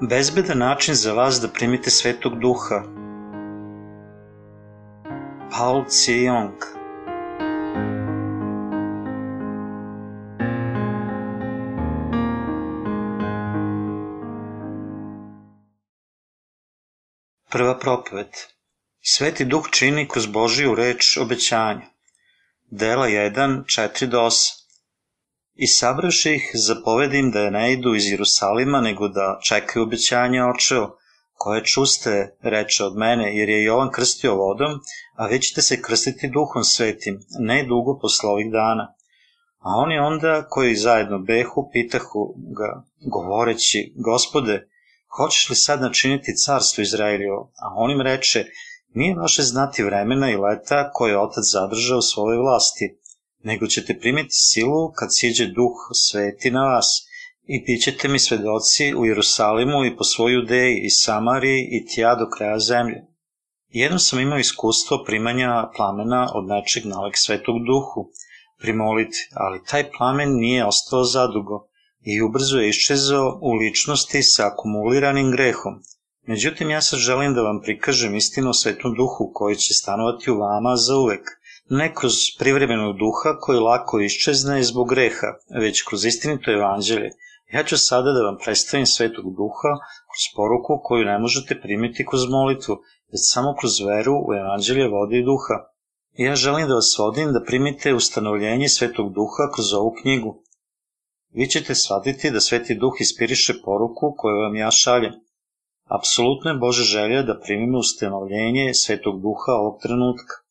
Bezbedan način za vas da primite svetog duha. Paul Cijong Prva propoved Sveti duh čini kroz Božiju reč obećanja. Dela 1, 4 do 8 I sabraše ih, zapovedim da ne idu iz Jerusalima, nego da čekaju obećanje očeo, koje čuste, reče od mene, jer je Jovan krstio vodom, a vi ćete se krstiti duhom svetim, ne dugo posle ovih dana. A oni onda, koji zajedno behu, pitahu ga, govoreći, gospode, hoćeš li sad načiniti carstvo Izraelio? A on im reče, nije vaše znati vremena i leta koje je otac zadržao u svojoj vlasti, nego ćete primiti silu kad siđe duh sveti na vas i bit ćete mi svedoci u Jerusalimu i po svoj Judeji i Samariji i tja do kraja zemlje. Jednom sam imao iskustvo primanja plamena od nečeg nalek svetog duhu, primoliti, ali taj plamen nije ostao zadugo i ubrzo je iščezao u ličnosti sa akumuliranim grehom. Međutim, ja sad želim da vam prikažem istinu o svetom duhu koji će stanovati u vama za uvek – ne kroz privremenog duha koji lako iščezne zbog greha, već kroz istinito evanđelje. Ja ću sada da vam predstavim svetog duha kroz poruku koju ne možete primiti kroz molitvu, već samo kroz veru u evanđelje vode i duha. Ja želim da vas vodim da primite ustanovljenje svetog duha kroz ovu knjigu. Vi ćete shvatiti da sveti duh ispiriše poruku koju vam ja šaljem. Apsolutno je Bože želja da primimo ustanovljenje svetog duha ovog trenutka.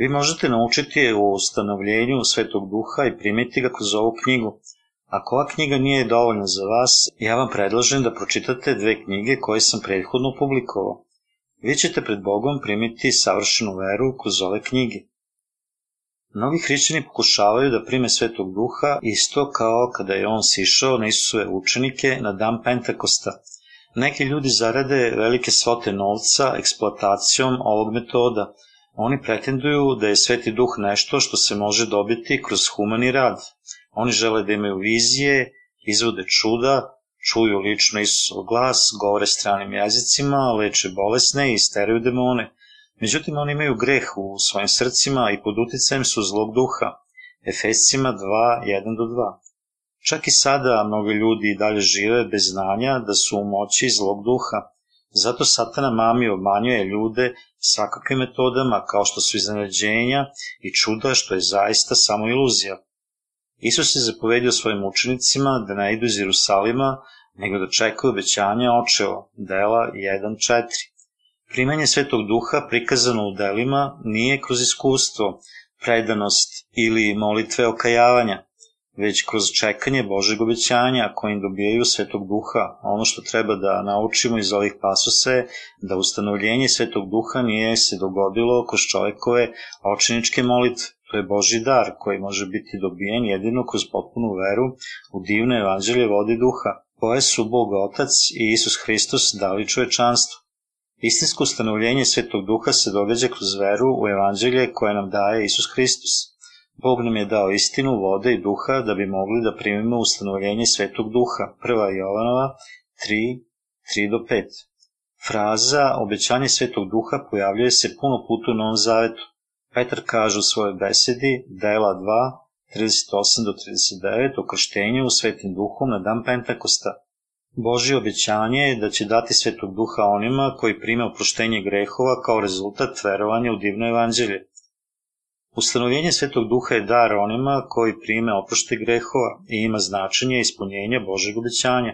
Vi možete naučiti o ustanovljenju Svetog Duha i primiti ga kroz ovu knjigu. Ako ova knjiga nije dovoljna za vas, ja vam predlažem da pročitate dve knjige koje sam prethodno publikovao. Vi ćete pred Bogom primiti savršenu veru kroz ove knjige. Mnogi hrišćani pokušavaju da prime Svetog Duha isto kao kada je on sišao na Isusove učenike na dan Pentakosta. Neki ljudi zarade velike svote novca eksploatacijom ovog metoda – Oni pretenduju da je Sveti Duh nešto što se može dobiti kroz humani rad. Oni žele da imaju vizije, izvode čuda, čuju lično Isusov glas, govore stranim jezicima, leče bolesne i steraju demone. Međutim, oni imaju greh u svojim srcima i pod uticajem su zlog duha. Efescima 2, 1 do 2. Čak i sada mnogi ljudi dalje žive bez znanja da su u moći zlog duha. Zato satana mami obmanjuje ljude svakakvim metodama kao što su iznenađenja i čuda što je zaista samo iluzija. Isus je zapovedio svojim učenicima da ne idu iz Jerusalima, nego da čekaju obećanja očeva, dela 1.4. Primanje Svetog Duha prikazano u delima nije kroz iskustvo, predanost ili molitve okajavanja, već kroz čekanje Božeg obećanja kojim dobijaju Svetog Duha. Ono što treba da naučimo iz ovih pasusa je da ustanovljenje Svetog Duha nije se dogodilo kroz čovekove očeničke molitve. To je Boži dar koji može biti dobijen jedino kroz potpunu veru u divno evanđelje vode duha, koje su Bog Otac i Isus Hristos dali čovečanstvu. Istinsko ustanovljenje Svetog Duha se događa kroz veru u evanđelje koje nam daje Isus Hristos. Bog nam je dao istinu, vode i duha da bi mogli da primimo ustanovljenje Svetog Duha. Prva Jovanova 3, 3 do 5. Fraza obećanje Svetog Duha pojavljuje se puno puta u Novom Zavetu. Petar kaže u svojoj besedi, dela 2, 38 do 39, o krštenju u Svetim Duhom na dan Pentakosta. Božje obećanje je da će dati Svetog Duha onima koji prime oproštenje grehova kao rezultat verovanja u divno evanđelje. Ustanovljenje Svetog Duha je dar onima koji prime oprošte grehova i ima značenje ispunjenja Božeg obećanja.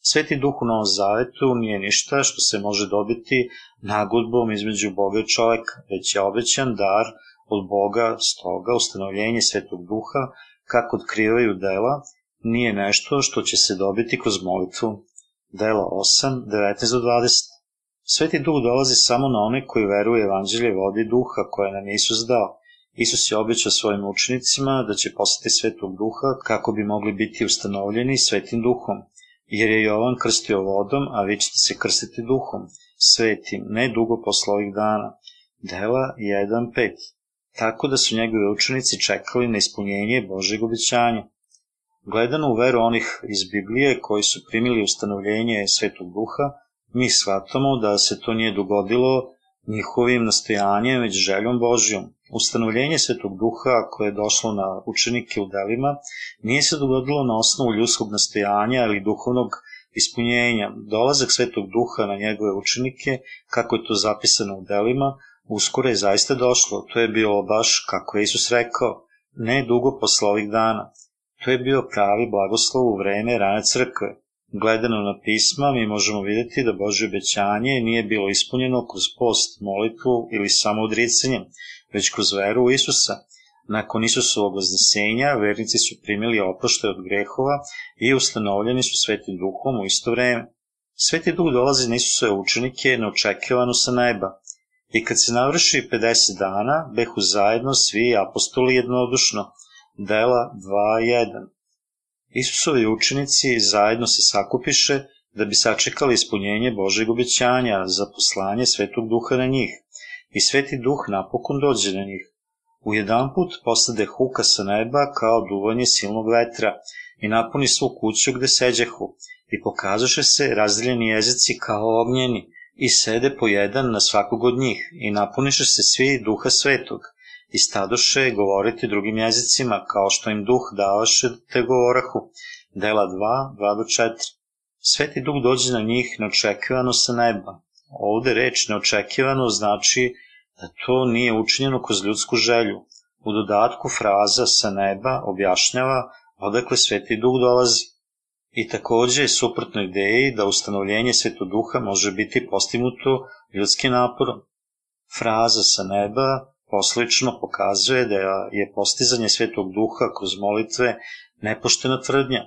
Sveti Duh u Novom Zavetu nije ništa što se može dobiti nagodbom između Boga i čoveka, već je obećan dar od Boga, stoga ustanovljenje Svetog Duha, kako otkrivaju dela, nije nešto što će se dobiti kroz molitvu. Dela 8, 19 do 20. Sveti Duh dolazi samo na one koji veruju evanđelje vodi duha koje nam Isus dao. Isus je obećao svojim učenicima da će poslati svetog duha kako bi mogli biti ustanovljeni svetim duhom, jer je Jovan krstio vodom, a vi ćete se krstiti duhom, svetim, ne dugo posle ovih dana. Dela 1.5 Tako da su njegovi učenici čekali na ispunjenje Božeg obećanja. Gledano u veru onih iz Biblije koji su primili ustanovljenje Svetog Duha, mi shvatamo da se to nije dogodilo njihovim nastojanjem, već željom Božjom. Ustanovljenje Svetog Duha koje je došlo na učenike u delima nije se dogodilo na osnovu ljudskog nastojanja ili duhovnog ispunjenja. Dolazak Svetog Duha na njegove učenike, kako je to zapisano u delima, uskoro je zaista došlo. To je bilo baš kako je Isus rekao, ne dugo posle ovih dana. To je bio pravi blagoslov u vreme rane crkve. Gledano na pisma, mi možemo videti da Božje obećanje nije bilo ispunjeno kroz post, molitvu ili samo odricanjem, već kroz veru u Isusa. Nakon Isusovog vaznesenja, vernici su primili oprošte od grehova i ustanovljeni su Svetim duhom u isto vreme. Sveti duh dolazi na Isusove učenike neočekivano sa neba. I kad se navrši 50 dana, behu zajedno svi apostoli jednodušno. Dela 2.1 Isusovi učenici zajedno se sakupiše da bi sačekali ispunjenje Božeg obećanja za poslanje Svetog Duha na njih. I Sveti Duh napokon dođe na njih. U jedan put posade huka sa neba kao duvanje silnog vetra i napuni svu kuću gde seđehu i pokazaše se razdeljeni jezici kao ognjeni i sede po jedan na svakog od njih i napuniše se svi duha svetog i stadoše govoriti drugim jezicima kao što im duh davaše te govorahu. Dela 2, 2 do 4. Sveti duh dođe na njih neočekivano sa neba. Ovde reč neočekivano znači da to nije učinjeno kroz ljudsku želju. U dodatku fraza sa neba objašnjava odakle Sveti Duh dolazi. I takođe je suprotno ideji da ustanovljenje Svetog Duha može biti postignuto ljudskim naporom. Fraza sa neba poslično pokazuje da je postizanje Svetog Duha kroz molitve nepoštena tvrdnja.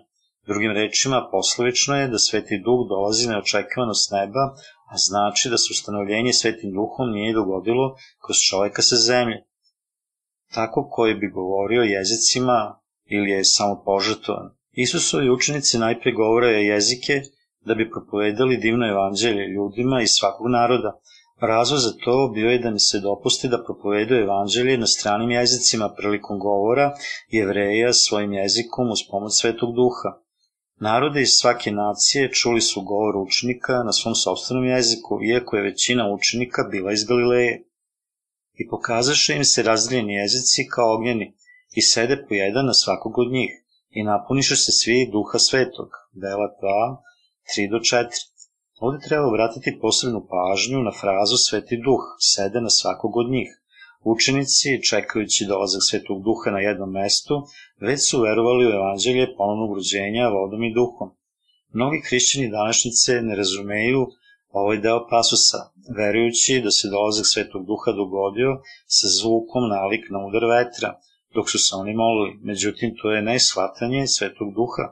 Drugim rečima, poslovično je da Sveti Duh dolazi neočekivano s neba, a znači da se ustanovljenje Svetim Duhom nije dogodilo kroz čoveka sa zemlje. Tako koji bi govorio jezicima ili je samo požetovan. Isusovi učenici najpre govore jezike da bi propovedali divno evanđelje ljudima iz svakog naroda. Razlog za to bio je da mi se dopusti da propovedu evanđelje na stranim jezicima prilikom govora jevreja svojim jezikom uz pomoć Svetog Duha. Narode iz svake nacije čuli su govor učenika na svom sobstvenom jeziku, iako je većina učenika bila iz Galileje. I pokazaše im se razdeljeni jezici kao ognjeni i sede po jedan na svakog od njih i napuniše se svi duha svetog. Dela 2, 3 do 4. Ovde treba obratiti posebnu pažnju na frazu Sveti duh, sede na svakog od njih. Učenici, čekajući dolazak Svetog duha na jednom mestu, već su verovali u evanđelje ponovnog rođenja vodom i duhom. Mnogi hrišćani današnjice ne razumeju ovaj deo pasusa, verujući da se dolazak Svetog duha dogodio sa zvukom nalik na udar vetra, dok su se oni molili. Međutim, to je neshvatanje Svetog duha,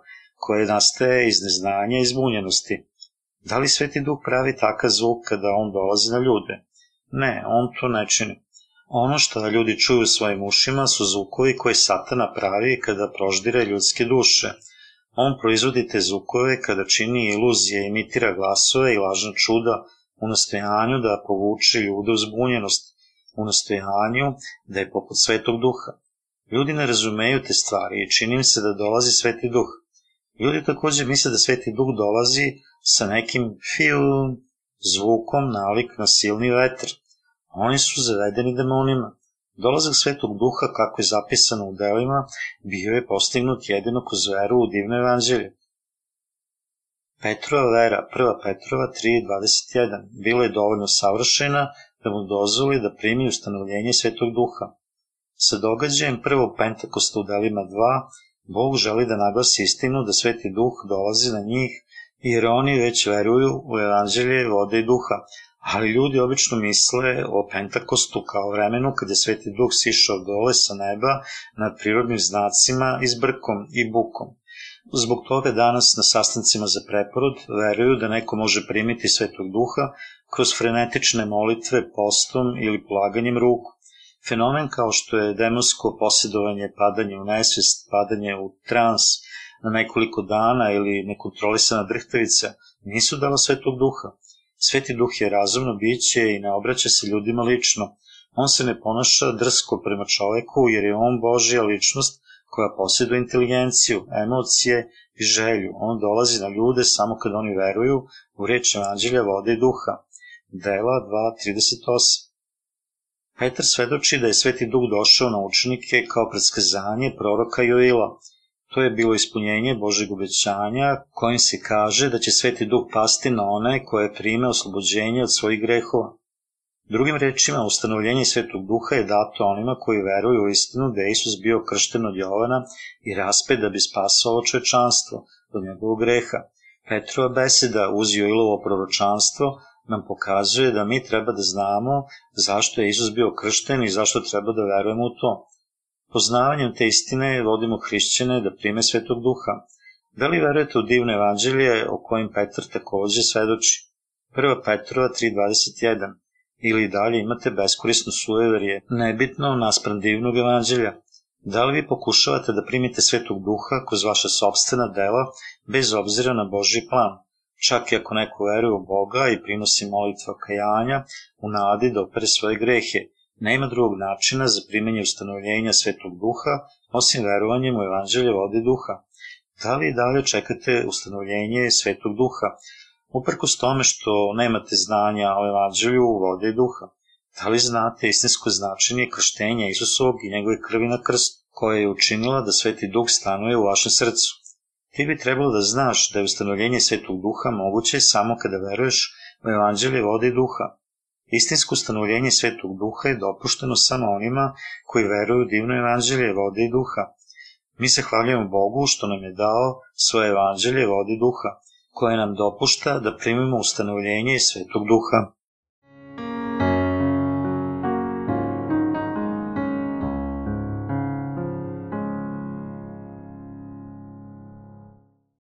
koje nastaje iz neznanja i zbunjenosti. Da li Sveti Duh pravi takav zvuk kada on dolazi na ljude? Ne, on to ne čini. Ono što ljudi čuju svojim ušima su zvukovi koje satana pravi kada proždire ljudske duše. On proizvodi te zvukove kada čini iluzije, imitira glasove i lažna čuda u nastojanju da povuče ljude u zbunjenost, u nastojanju da je poput svetog duha. Ljudi ne razumeju te stvari i čini im se da dolazi sveti duh. Ljudi takođe misle da sveti duh dolazi sa nekim fiu zvukom nalik na silni vetar. Oni su zavedeni demonima. Dolazak svetog duha, kako je zapisano u delima, bio je postignut jedino kroz veru u divno evanđelje. Petrova vera, 1. Petrova 3.21, bila je dovoljno savršena da mu dozvoli da primi ustanovljenje svetog duha. Sa događajem prvog Pentakosta u delima 2, Bog želi da naglasi istinu da sveti duh dolazi na njih jer oni već veruju u evanđelje vode i duha, ali ljudi obično misle o Pentakostu kao vremenu kada je Sveti Duh sišao dole sa neba nad prirodnim znacima i zbrkom i bukom. Zbog toga danas na sastancima za preporod veruju da neko može primiti Svetog Duha kroz frenetične molitve postom ili polaganjem ruku. Fenomen kao što je demonsko posjedovanje, padanje u nesvest, padanje u trans, na nekoliko dana ili nekontrolisana drhtavica nisu dala svetog duha. Sveti duh je razumno biće i ne obraća se ljudima lično. On se ne ponaša drsko prema čoveku jer je on Božja ličnost koja posjeduje inteligenciju, emocije i želju. On dolazi na ljude samo kad oni veruju u reč evanđelja vode i duha. Dela 2.38 Petar svedoči da je Sveti Duh došao na učenike kao predskazanje proroka Joila. To je bilo ispunjenje Božeg obećanja kojim se kaže da će Sveti Duh pasti na one koje prime oslobođenje od svojih grehova. Drugim rečima, ustanovljenje Svetog Duha je dato onima koji veruju u istinu da je Isus bio kršten od Jovana i raspet da bi spasao čovečanstvo od njegovog greha. Petrova beseda uz Joilovo proročanstvo nam pokazuje da mi treba da znamo zašto je Isus bio kršten i zašto treba da verujemo u to. Poznavanjem te istine vodimo hrišćane da prime Svetog Duha. Da li verujete u divno evanđelje o kojim Petar takođe svedoči? 1. Petrova 3.21 ili dalje imate beskorisno sujeverje, nebitno naspram divnog evanđelja. Da li vi pokušavate da primite svetog duha kroz vaše sobstvena dela, bez obzira na Boži plan? Čak i ako neko veruje u Boga i prinosi molitva kajanja, u nadi da opere svoje grehe, nema drugog načina za primenje ustanovljenja svetog duha, osim verovanjem u evanđelje vode duha. Da li i dalje čekate ustanovljenje svetog duha? uprkos tome što nemate znanja o evanđelju vode duha. Da li znate istinsko značenje krštenja Isusovog i njegove krvi na krstu, koja je učinila da Sveti Duh stanuje u vašem srcu? Ti bi trebalo da znaš da je ustanovljenje Svetog Duha moguće samo kada veruješ u evanđelje vode i duha. Istinsko ustanovljenje Svetog Duha je dopušteno samo onima koji veruju u divno evanđelje vode i duha. Mi se hvaljujemo Bogu što nam je dao svoje evanđelje vode i duha koje nam dopušta da primimo ustanovljenje Svetog Duha.